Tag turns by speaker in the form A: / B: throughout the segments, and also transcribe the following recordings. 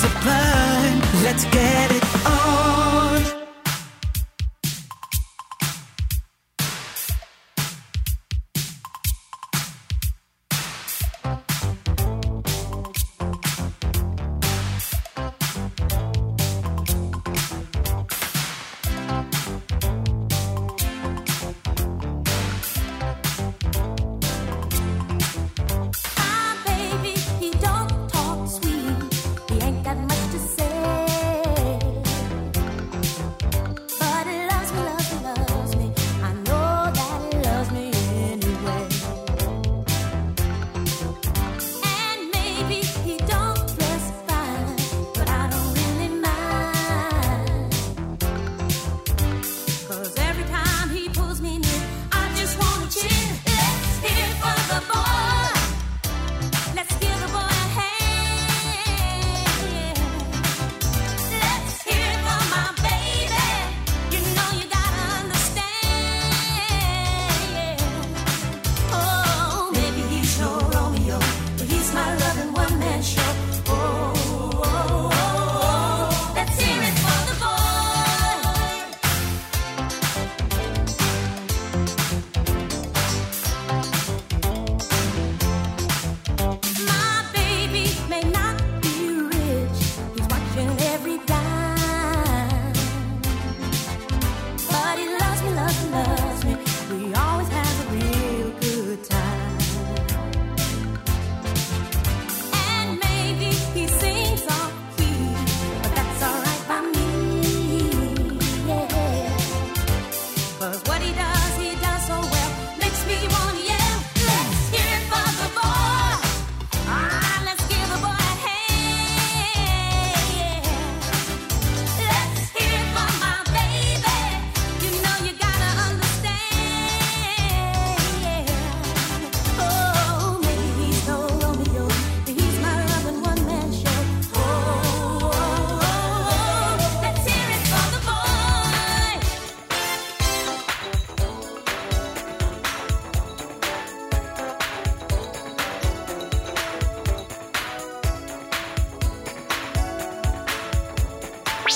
A: sublime. Let's get it.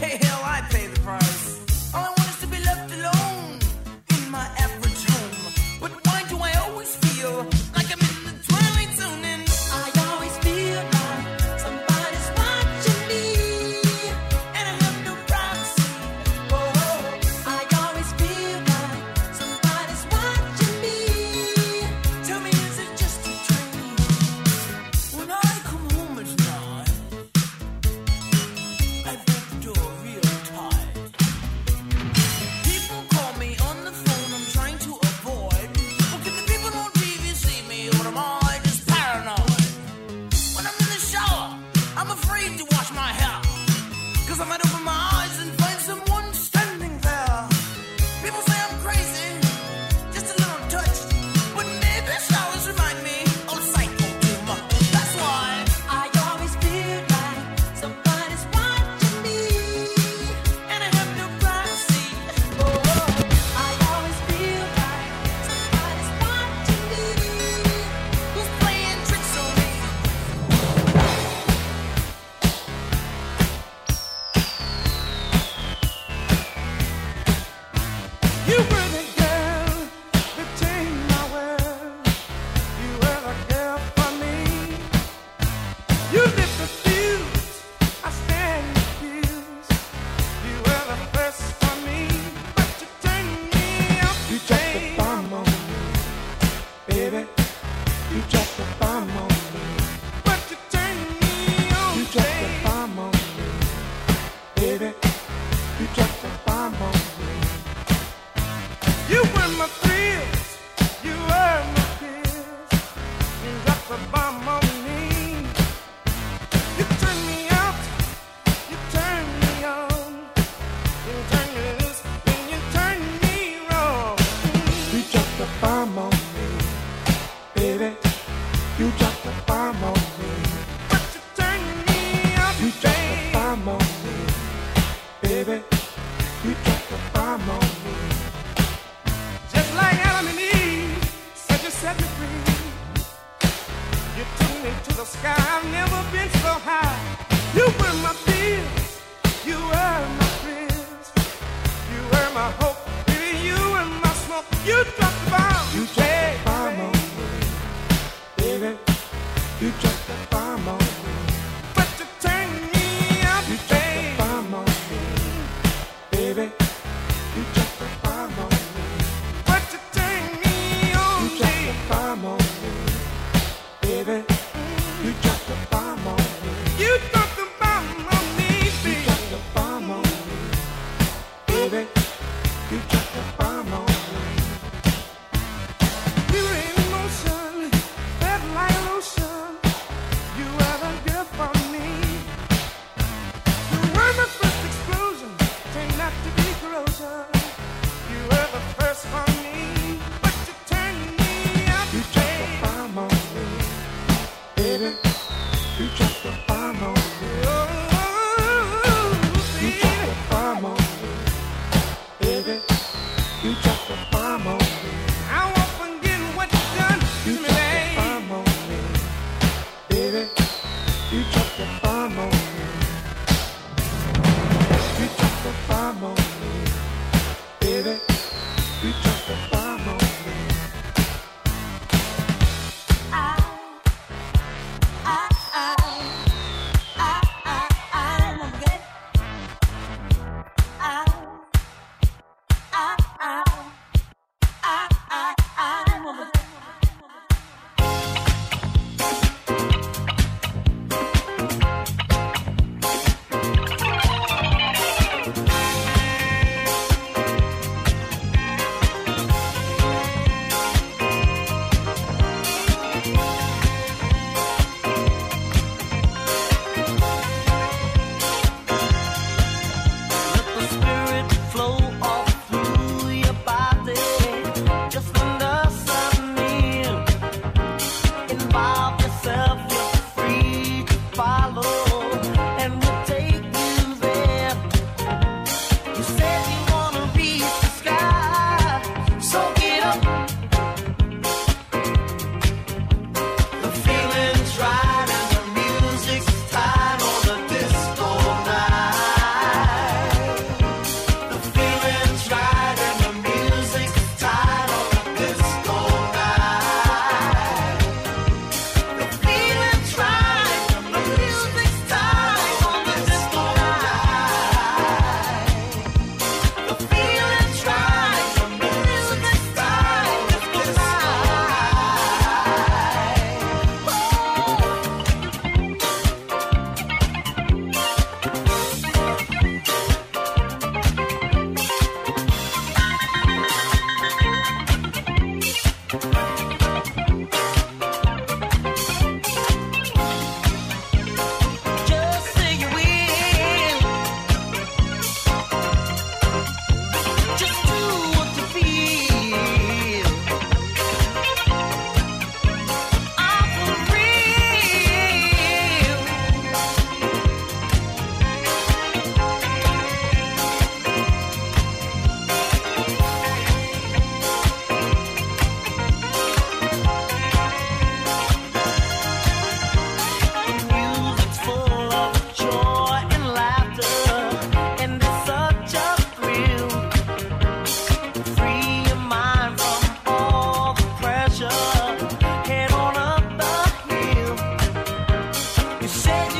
B: Hey, hell, I pay the
C: price. said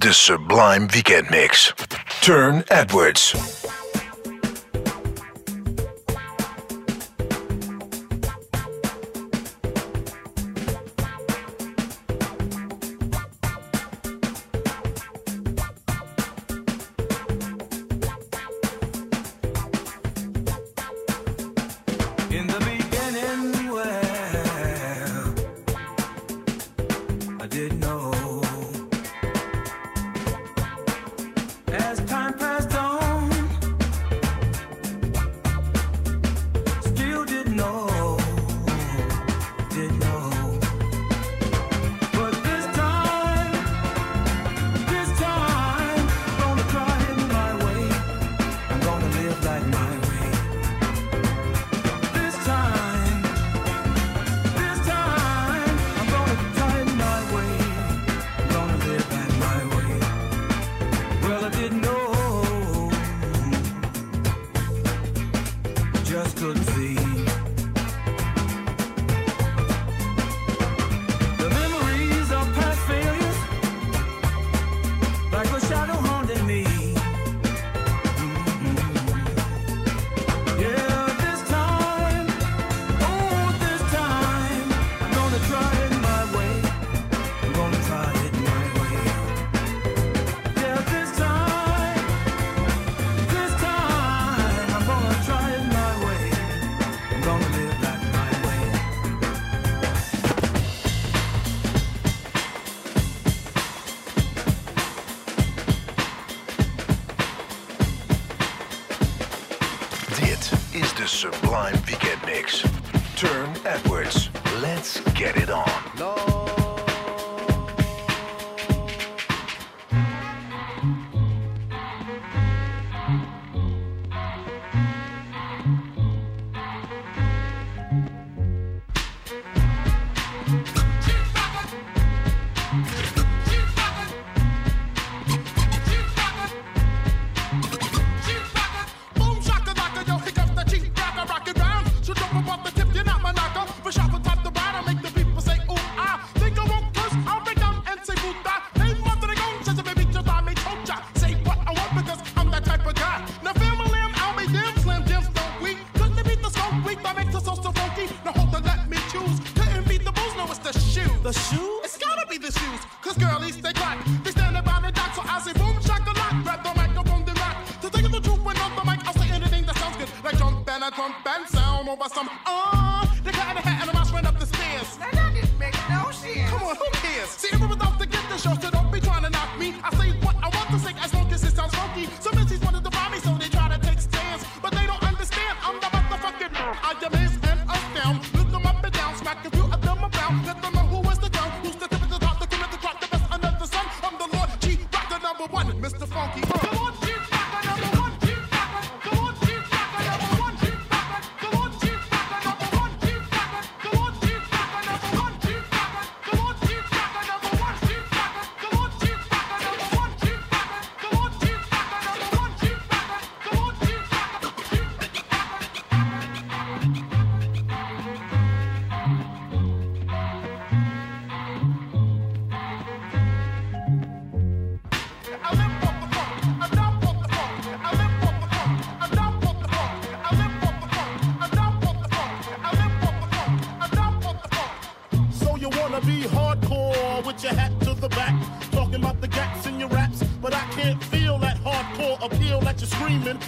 D: the
C: Sublime Weekend Mix. Turne Edwards.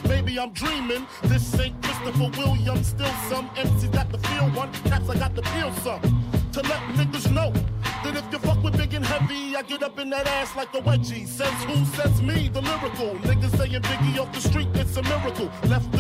E: Maybe I'm dreaming. This ain't Christopher Williams. Still some MCs got the feel one. Cats, I got the feel some. To let niggas know that if you fuck with big and heavy, I get up in that ass like a wedgie. Says who? Says me, the lyrical. Niggas saying Biggie off the street, it's a miracle. Left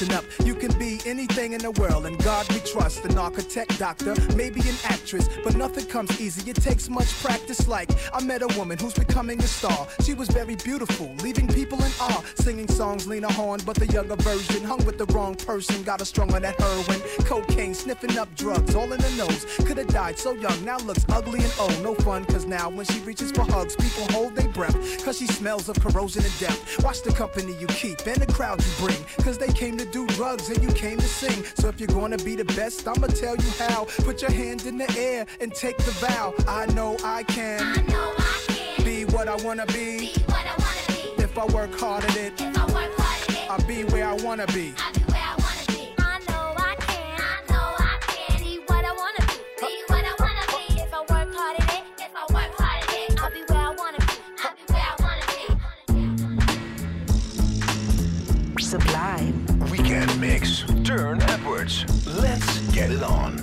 F: listen up. You can be anything in the world, trust. An architect, doctor, maybe an actress, but nothing comes easy. It takes much practice. Like I met a woman who's becoming a star. She was very beautiful, leaving people in awe. Singing songs, Lena Horne, but the younger version hung with the wrong person. Got a strung on that heroin, cocaine, sniffing up drugs, all in the nose. Could have died so young, now looks ugly and old. No fun, cause now when she reaches for hugs, people hold their breath. Cause she smells of corrosion and death. Watch the company you keep and the crowd you bring. Cause they came to do drugs and you came to sing. So if you're gonna be the best, I'ma tell you how. Put your hand in the air and take the vow. I know I can.
G: I know I can
F: Be what I wanna be.
G: be what I wanna be.
F: If I work hard at it,
G: If I work hard at it,
F: I'll be where I wanna be.
G: I'll
H: get it on.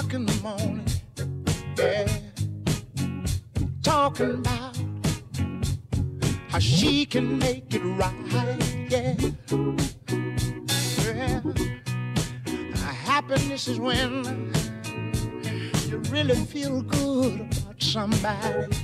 I: O'clock in the morning, yeah, talking about how she can make it right, yeah. yeah. Happiness is when you really feel good about somebody.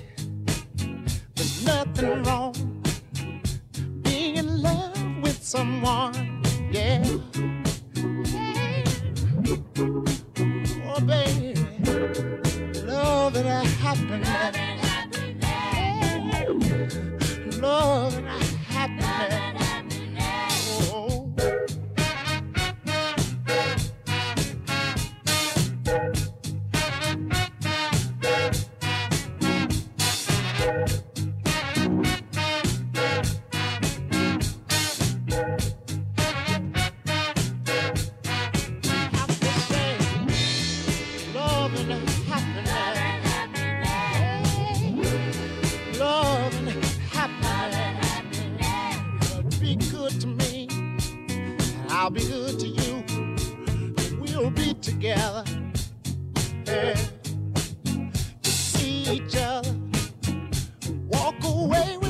I: you
J: we'll be together and
B: to see
K: each other, walk away.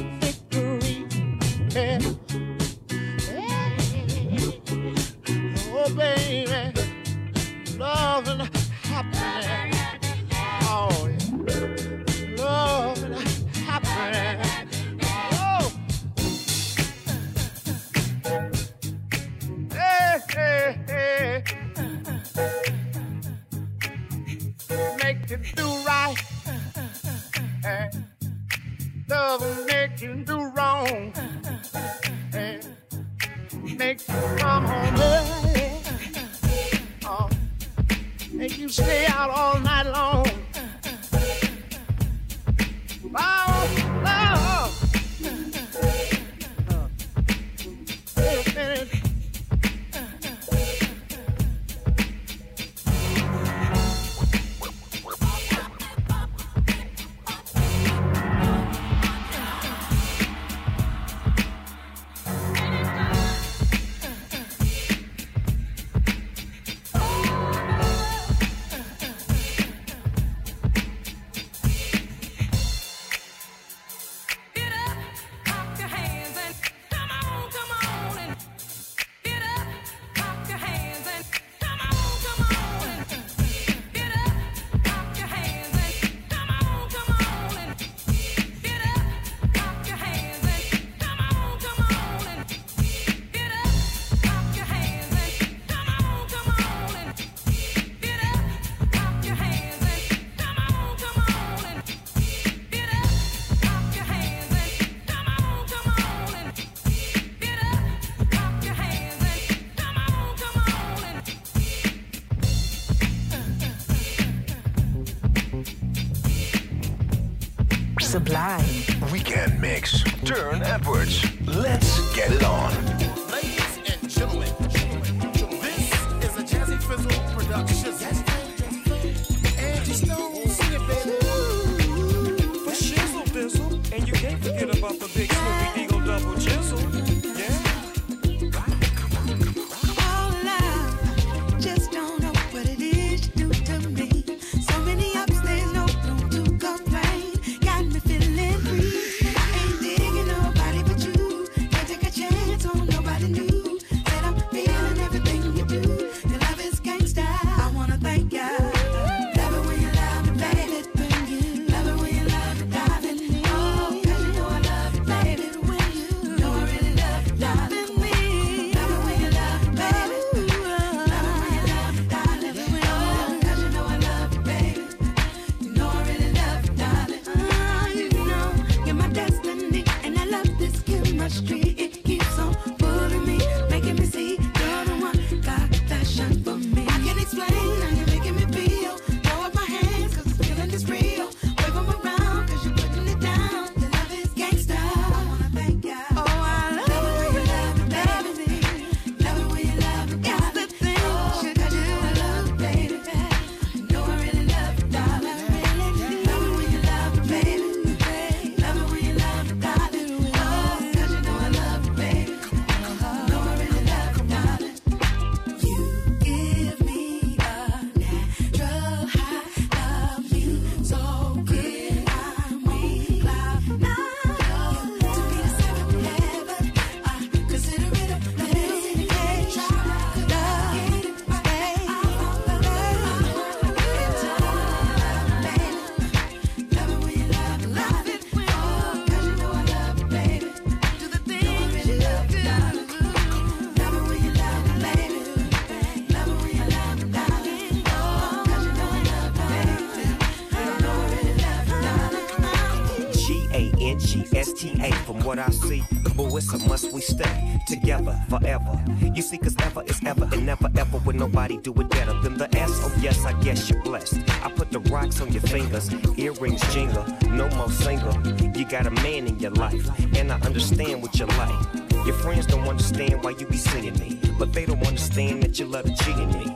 K: together forever. You see, cause ever is ever and never ever would nobody do it better than the S. Oh, yes, I guess you're blessed. I put the rocks on your fingers, earrings jingle, no more single. You got a man in your life, and I understand what you like. Your friends don't understand why you be singing me, but they don't understand that you love cheating me.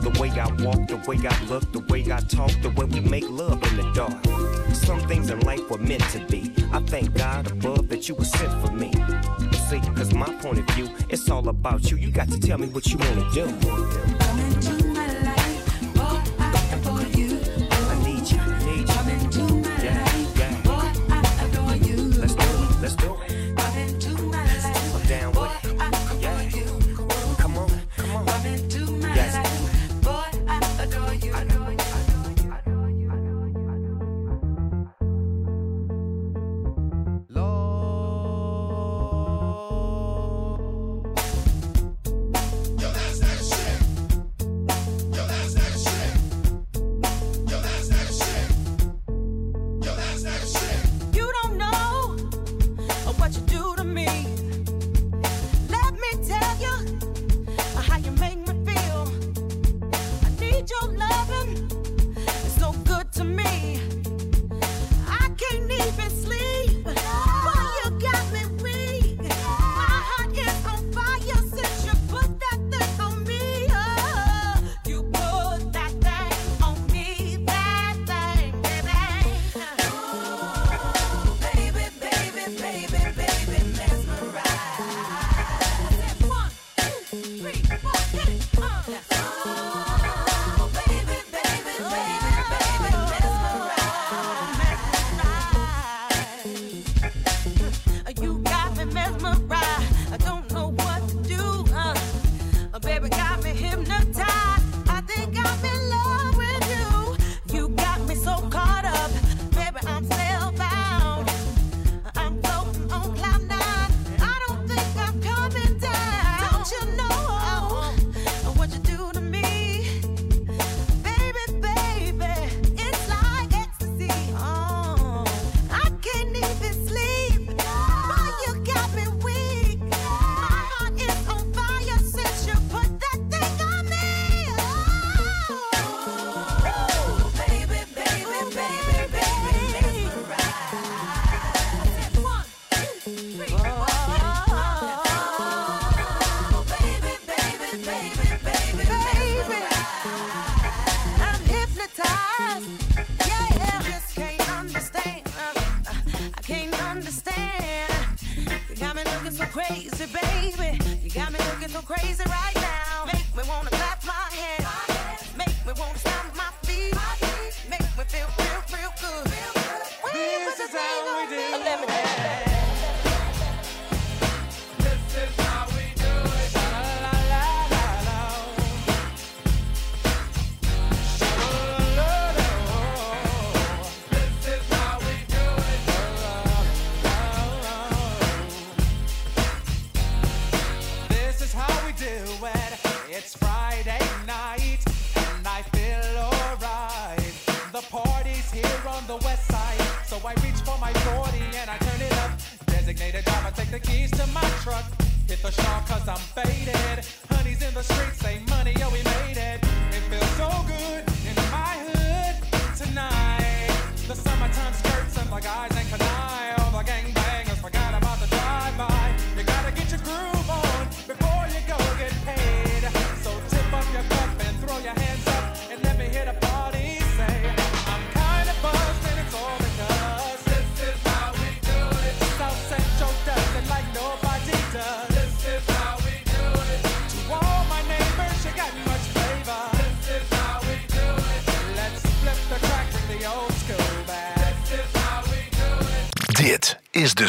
K: The way I walk, the way I look, the way I talk, the way we make love in the dark. Some things in life were meant to be. I thank God above that you were sent for me my point of view, it's all about you. You got to tell me what you wanna do.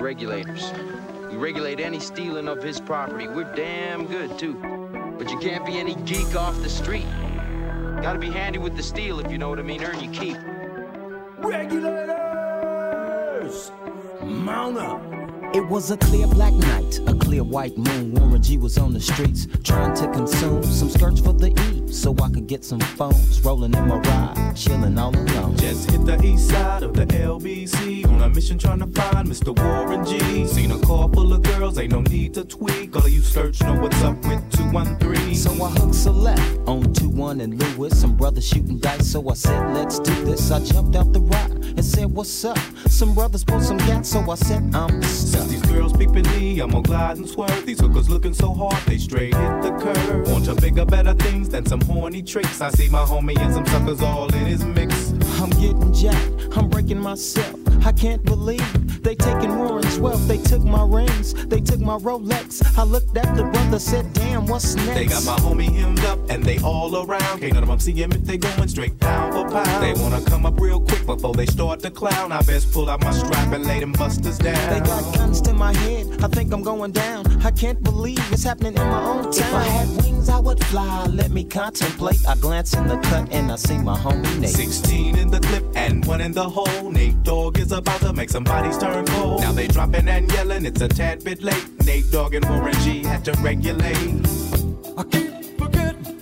L: Regulators. We regulate any stealing of his property. We're damn good, too. But you can't be any geek off the street. Gotta be handy with the steel, if you know what I mean. Earn your keep.
M: Regulators! Mount up! It was a clear black night, a clear white moon. Warren G was on the streets trying to consume some skirts for the E so I could get some phones. Rolling in my ride, chilling all alone.
N: Just hit the east side of the LBC on a mission trying to find Mr. Warren G. Seen a car full of girls, ain't no need to tweak. All of you search know what's up with 213.
M: So I hooked select on 2 1 and Lewis. Some brothers shooting dice, so I said, let's do this. I jumped out the ride and said, what's up? Some brothers pulled some gas, so I said, I'm stuck.
N: Since these girls peeping me, I'm gonna glide and swerve. These hookers looking so hard, they straight hit the curve. Want to bigger, better things than some horny tricks. I see my homie and some suckers all in his mix.
M: I'm getting jacked, I'm breaking myself. I can't believe they taking Warren's wealth. They took my rings, they took my Rolex. I looked at the brother, said, damn, what's next?
N: They got my homie hemmed up and they all around. Can't none of them see him if they going straight pound for pound. They wanna come up real quick before they start to clown. I best pull out my strap and lay them busters down.
M: They got guns to my head, I think I'm going down. I can't believe it's happening in my own town. If I had wings, I would fly. Let me contemplate. I glance in the cut and I see my homie Nate.
N: 16 in the clip and one in the hole. Nate Dogg is about to make some bodies turn cold. Now they dropping and yelling, it's a tad bit late. Nate Dogg and Warren G had to regulate.
D: I keep forgetting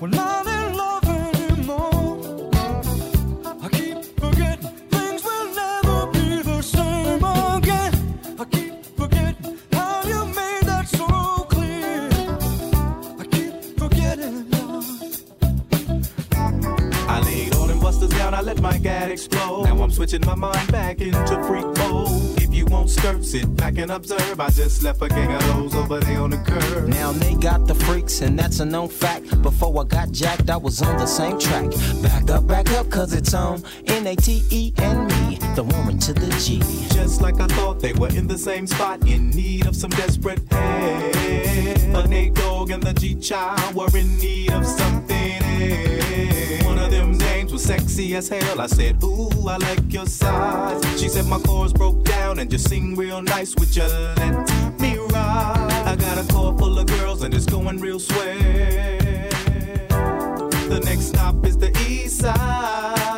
N: busters down, I my gat explode. Now I'm switching my mind back into freak mode. If you won't skirt, sit back and observe. I just left a gang of those over there on the curb.
M: Now they got the freaks, and that's a known fact. Before I got jacked, I was on the same track. Back up, back up, cause it's on N A T E and me, the woman to the G.
N: Just like I thought, they were in the same spot, in need of some desperate help. But Nate Dogg and the G Child were in need of something else. One of them names was sexy as hell. I said, Ooh, I like your size. She said my chords broke down and just sing real nice. Would you let me ride? I got a car full of girls and it's going real swell. The next stop is the East Side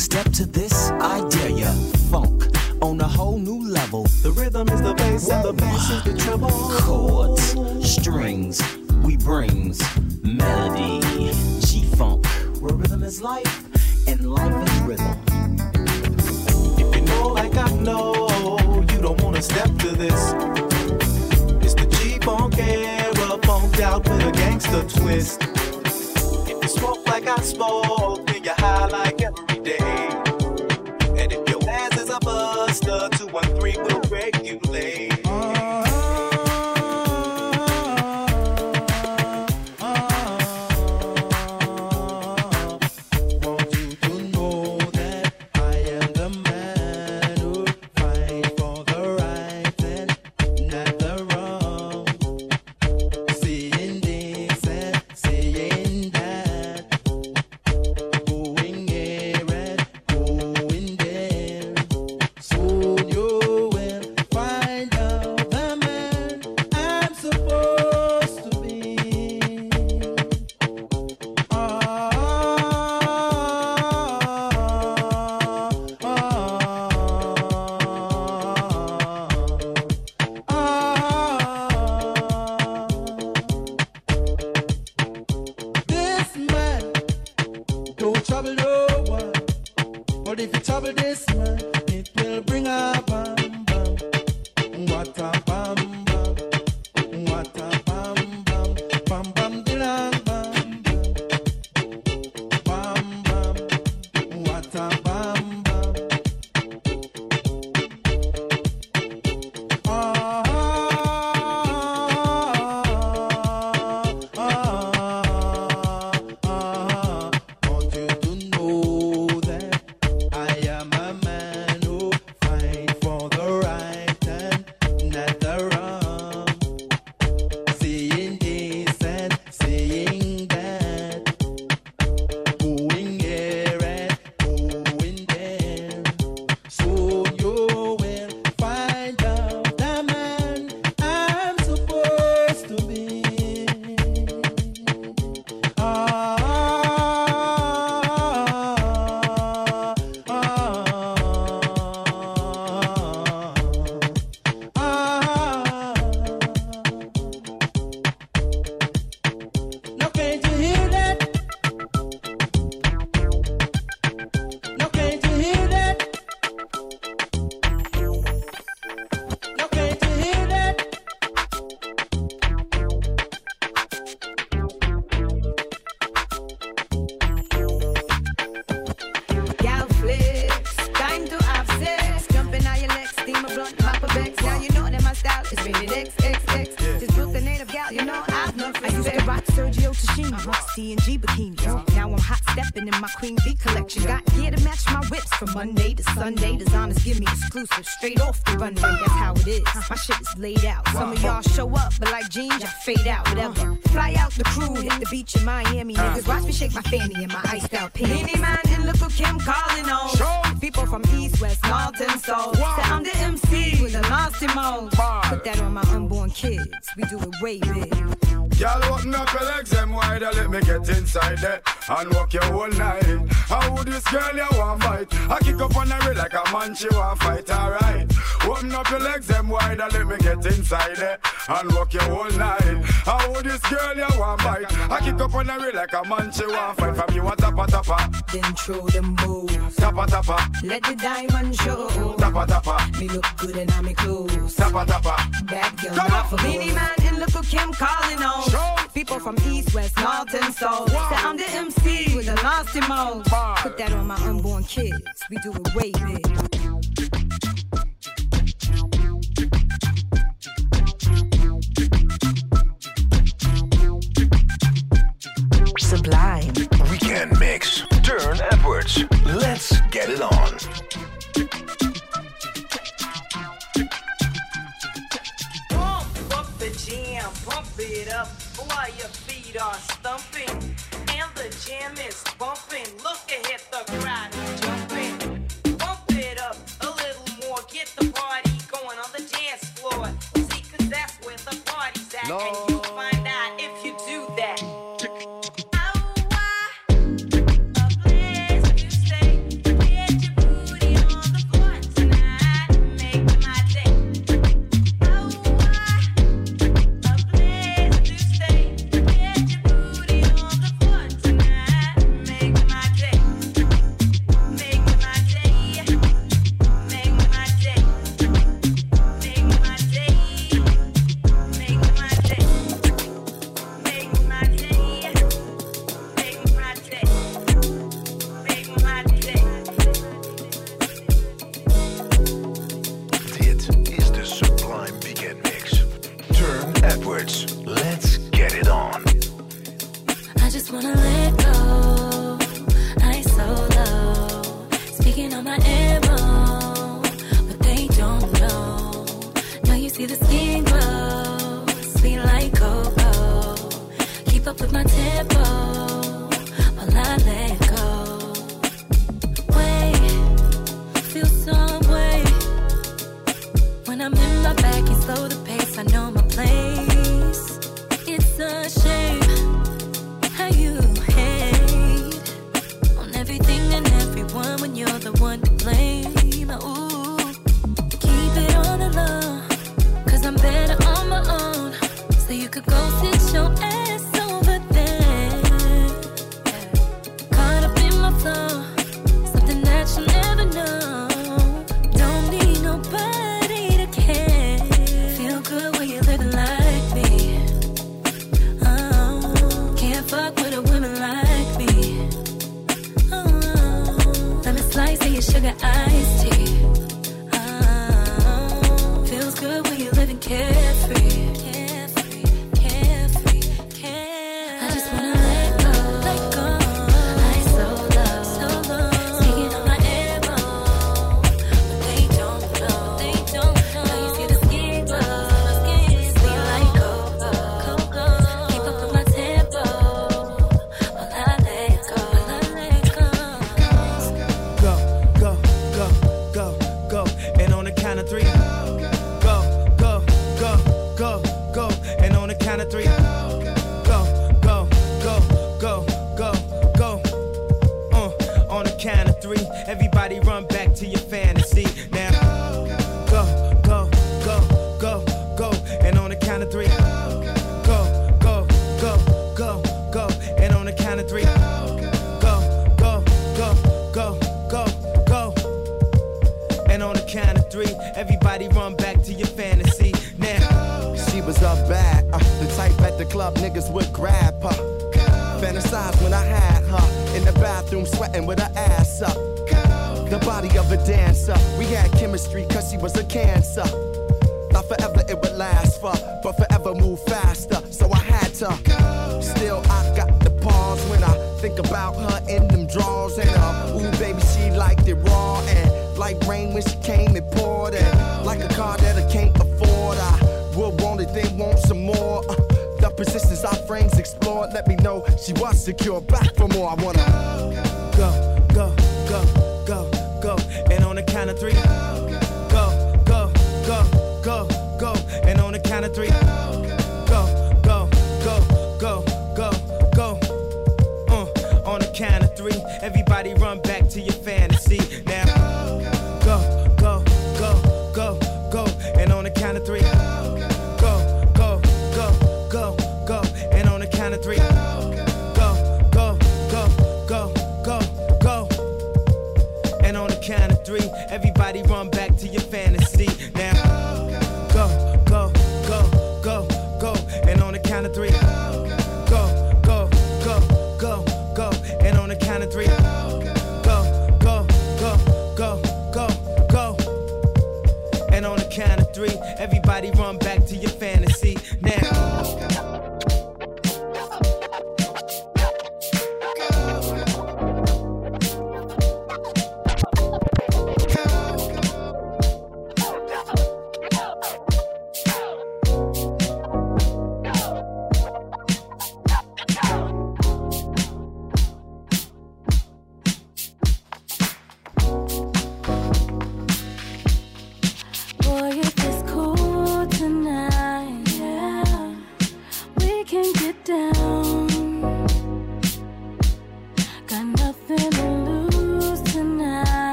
M: step to this, I dare ya. Funk on a whole new level.
N: The rhythm is the bass and the bass is the treble.
M: Chords, strings, we brings melody. G-Funk, where rhythm is life and life is rhythm.
N: If you know like I know, you don't wanna step to this. It's the G-Funk era, funked out with a gangster twist. If you smoke like I smoke,
O: y'all show up, but like jeans, I fade out. Whatever. Fly out the crew, hit the beach in Miami. Uh. Niggas watch me shake my fanny in my iced out pants. Beenie Man and Little Kim calling on. People from East, West, North, and South. Say I'm the MC with the nasty mode. Put that on my unborn kids. We do it way big.
P: Y'all open up your legs them wide and let me get inside there and walk your whole night. How would this girl you want fight? I kick up on her like a man she want fight, alright. Open up your legs them wide and let me get inside there and walk your whole night. How would this girl you want fight? I kick up on her like a man she want fight. From you a tappa tappa,
O: Then throw them moves.
P: tappa tappa,
O: Let the diamond show.
P: tappa tappa,
O: Me look good in all me clothes.
P: tappa tappa.
O: Bad girl,
P: Come
O: not for Beenie Man and Little Kim calling on. People from East, West, North, and South. Say I'm the MC with the nasty mode. Put that on my unborn kids. We do it way big.
C: Sublime. Weekend mix. Turne Edwards. Let's get it on.
Q: Feet are stumping. And the jam is bumping. Look ahead, the crowd jumping. Pump it up a little more, get the party going on the dance floor. See, cause that's where the party's at. And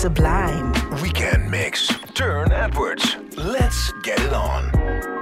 R: sublime. Weekend Mix. Turne Edwards. Let's get it
M: on.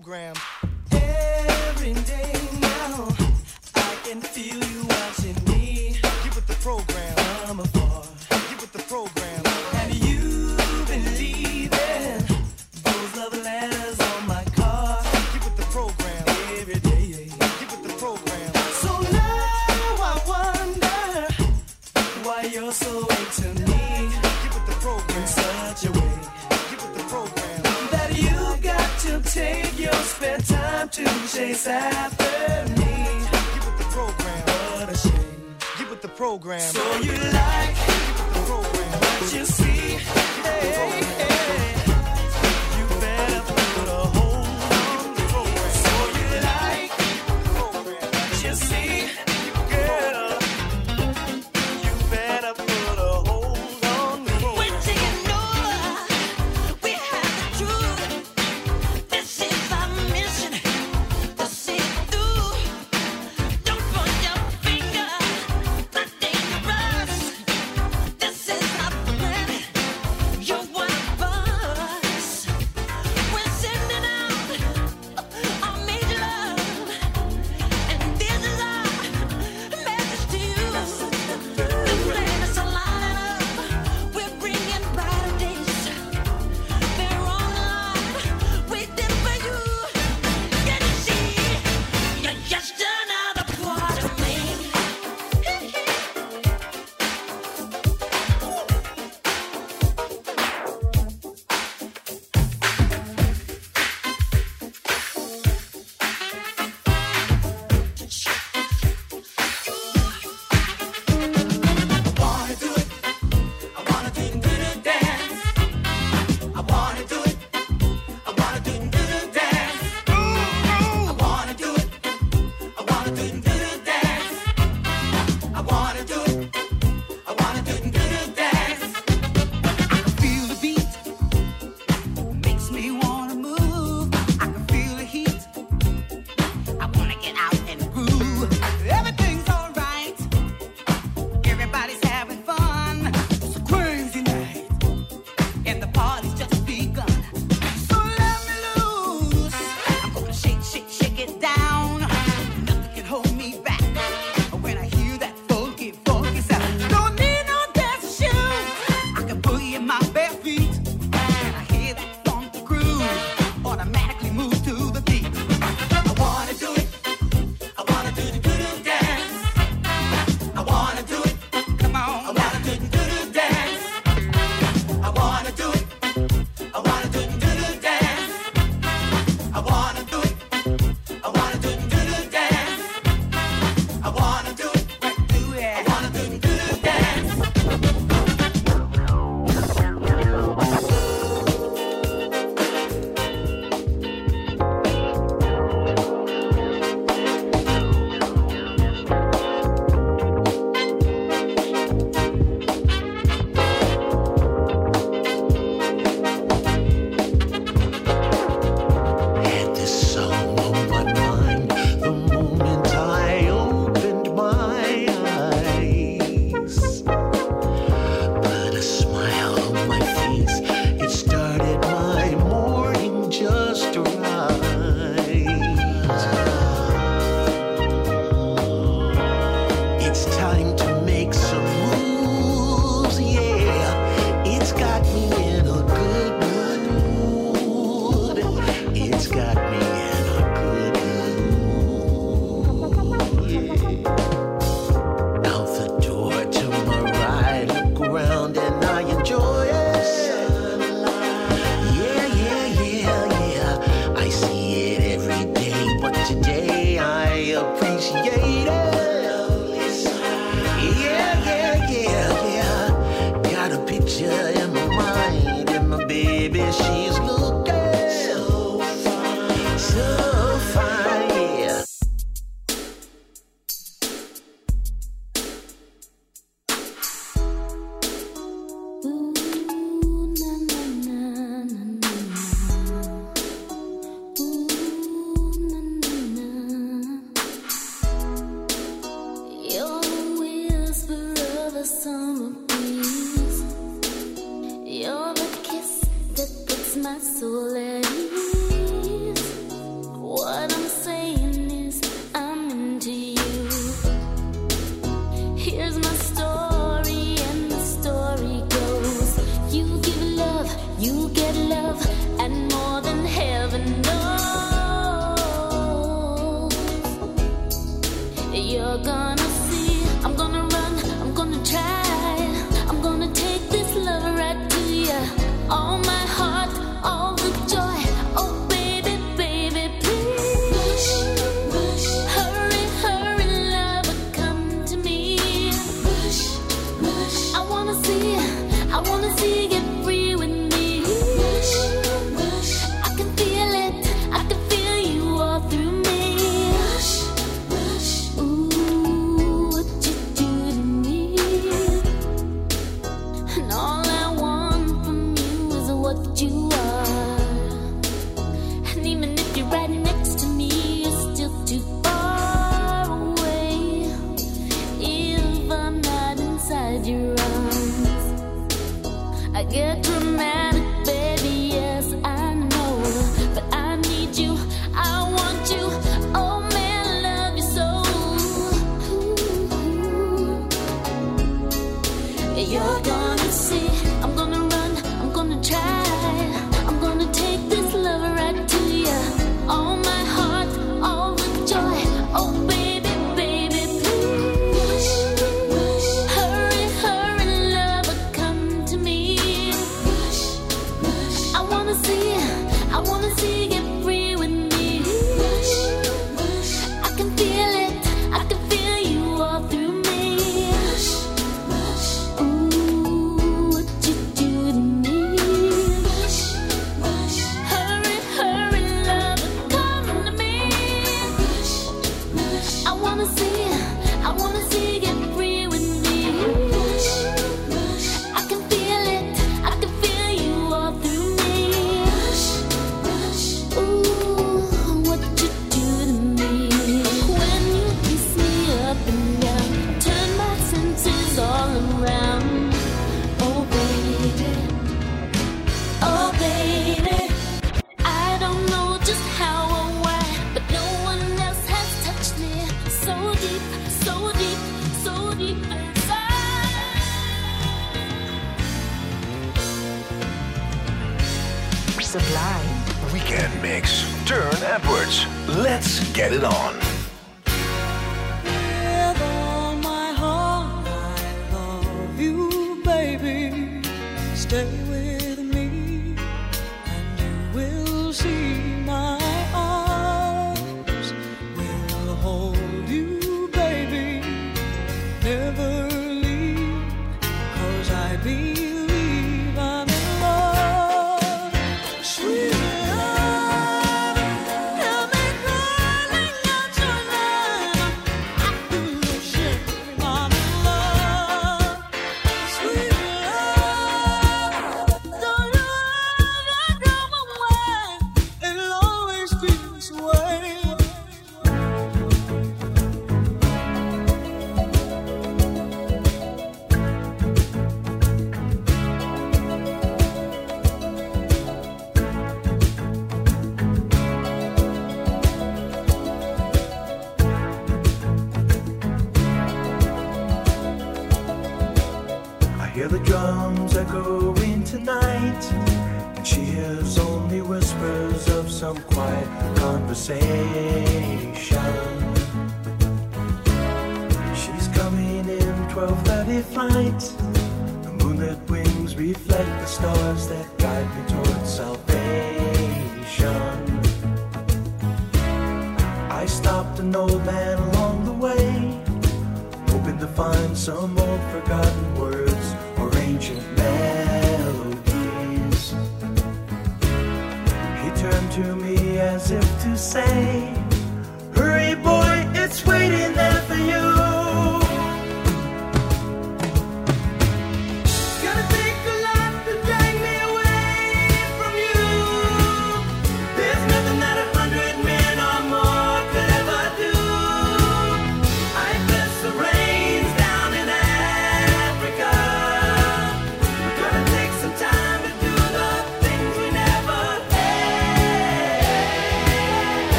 M: program. spend time to
J: chase after me. Get with the program. What a shame. Give it the
A: program. So you like the program. what you see. Hey, hey.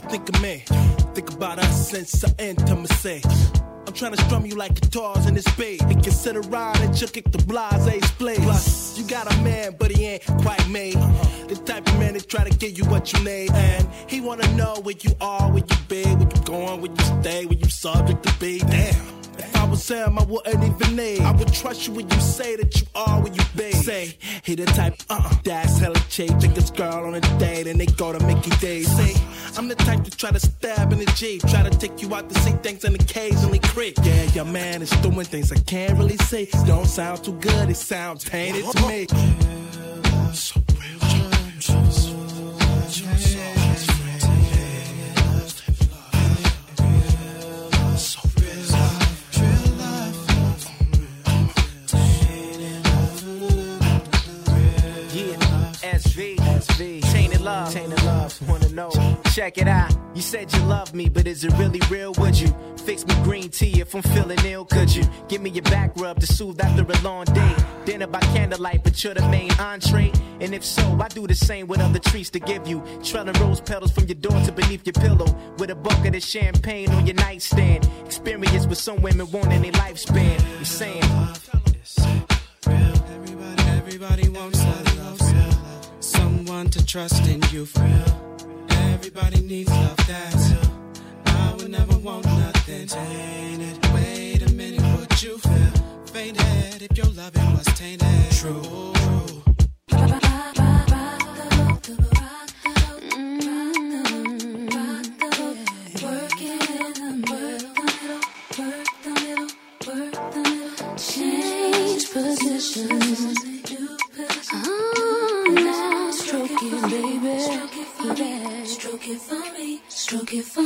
S: think of me. Think about us since our intimacy. I'm trying to strum you like guitars in this bed, And consider ride and you kick the blase's place. Plus, you got a man, but he ain't quite me. Uh-huh. The type of man that try to get you what you need. And he wanna know where you are, where you be, where you going, where you stay, where you subject to be. Damn. I would Sam, I wouldn't even need. I would trust you when you say that you are what you be. Say, he the type, uh-uh. uh that's hella cheap. Think this girl on a date and they go to Mickey D's. Say, I'm the type to try to stab in the Jeep. Try to take you out to see things and occasionally creep. Yeah, your man is doing things I can't really say. Don't sound too good, it sounds tainted to me.
T: SV, tainted love, love. Wanna know? Check it out. You said you love me, but is it really real? Would you fix me green tea if I'm feeling ill? Could you give me your back rub to soothe after a long day? Dinner by candlelight, but you're the main entree. And if so, I do the same with other treats to give you. Trailing rose petals from your door to beneath your pillow, with a bucket of champagne on your nightstand. Experience with some women wanting a lifespan. I'm saying.
U: Everybody wants love, someone to trust in you for real. Everybody needs love that's real. I would never want nothing tainted. Wait a minute, would you feel fainted if your loving was tainted? True.
J: Change positions. Stroke it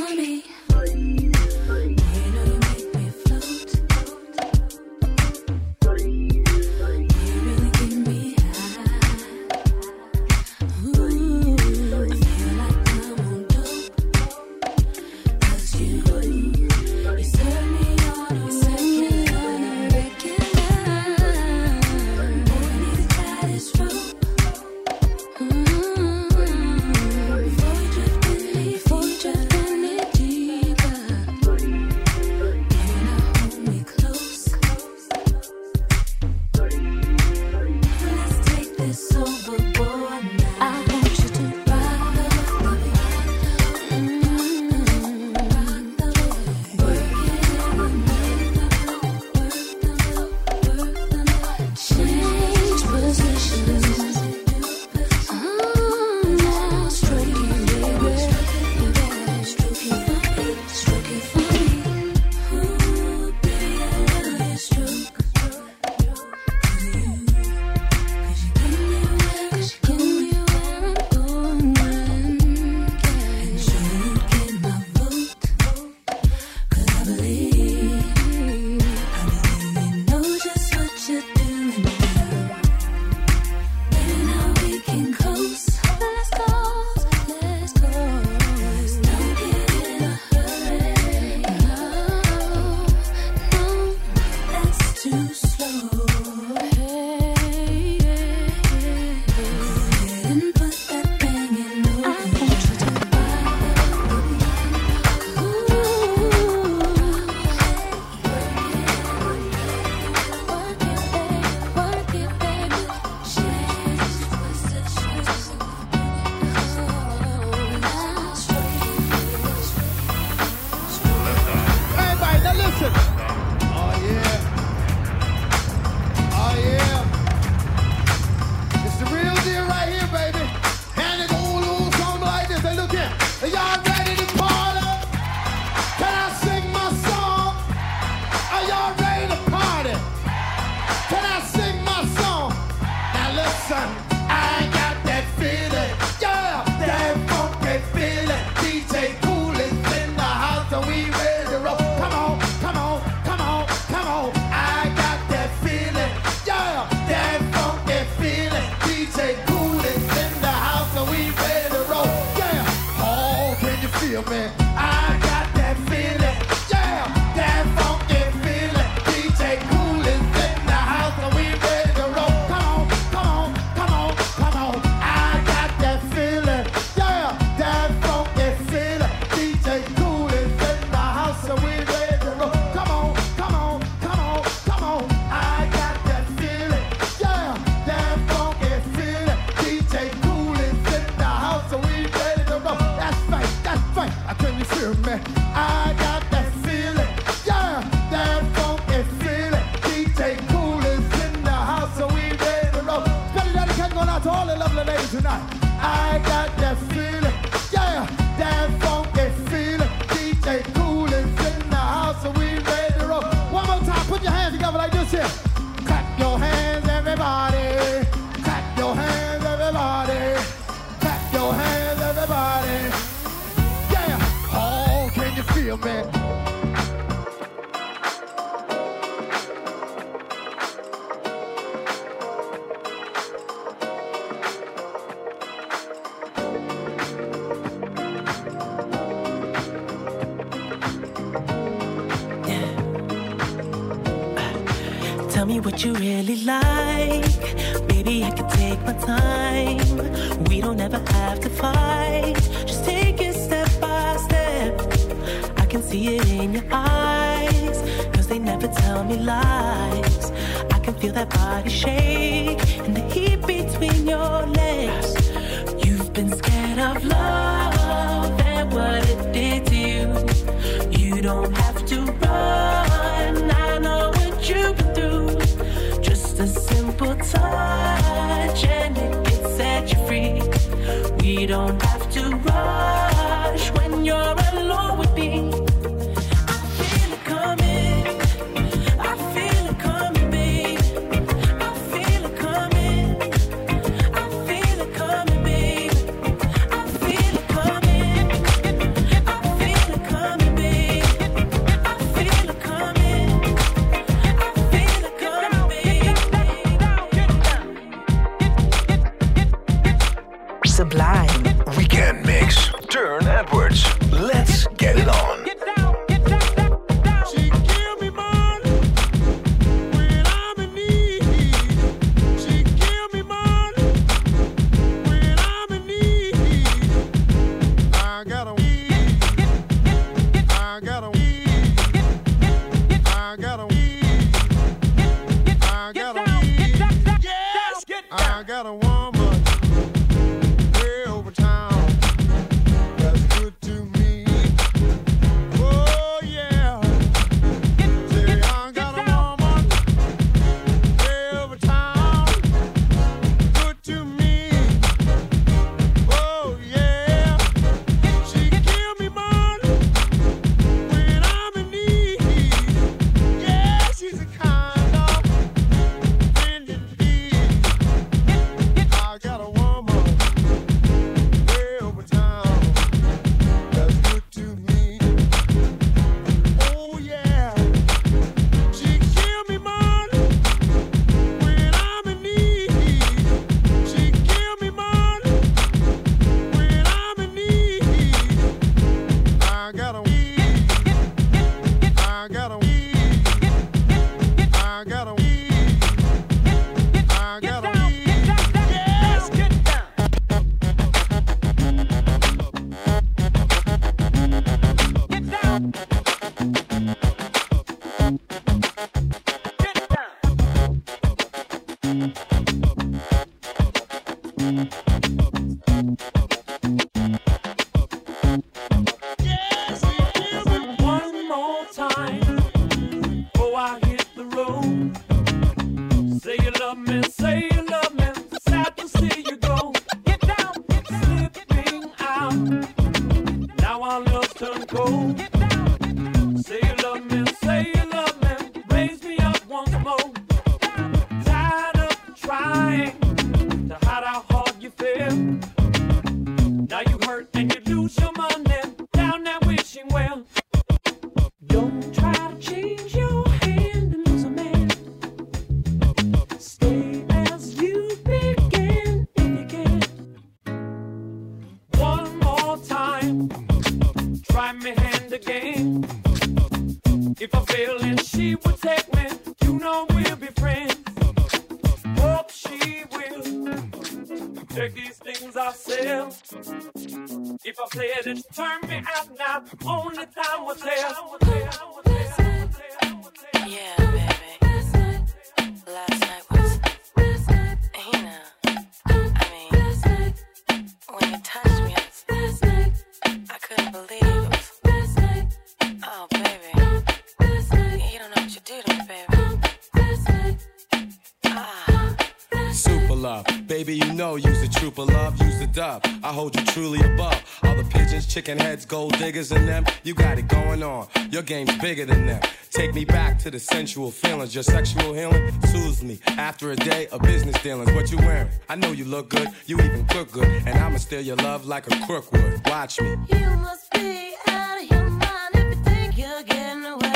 J: to
V: the
W: sensual feelings. Your sexual healing soothes me. After a day of business dealings, what you wearing? I know you look good, you even cook good, and I'ma steal your love like a crook would. Watch me.
J: You must be out of your mind if you think you're getting away.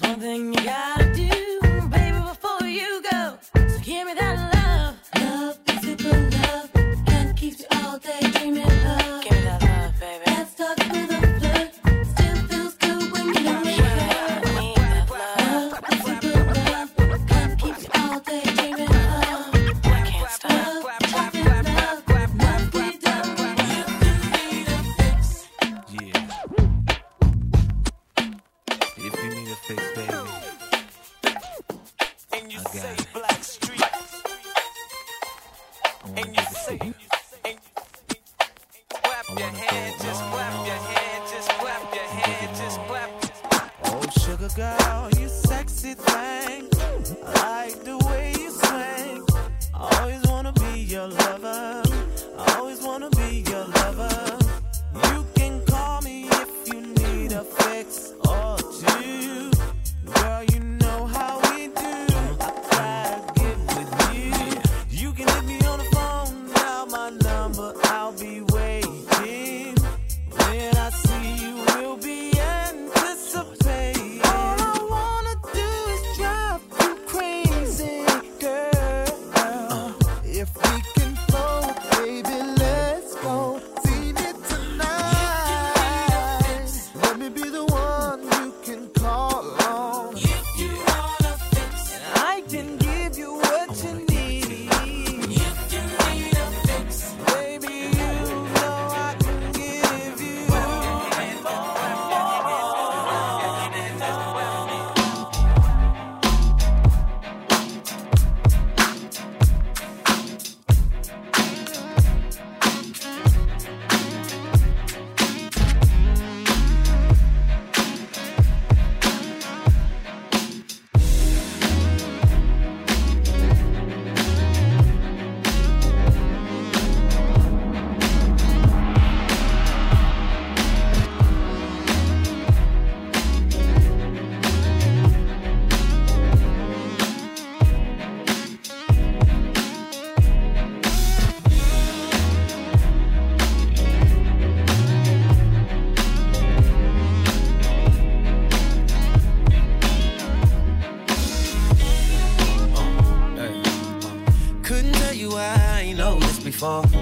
J: one thing
X: God. And you say
Y: Oh.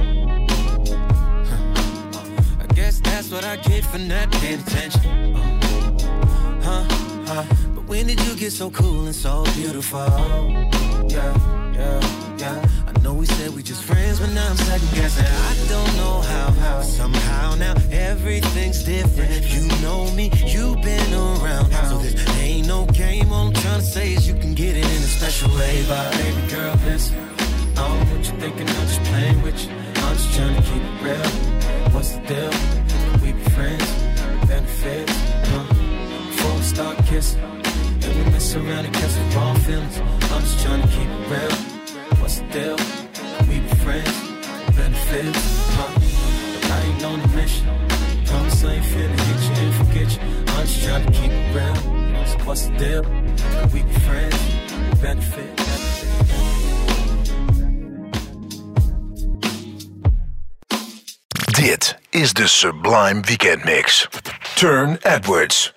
C: Edwards.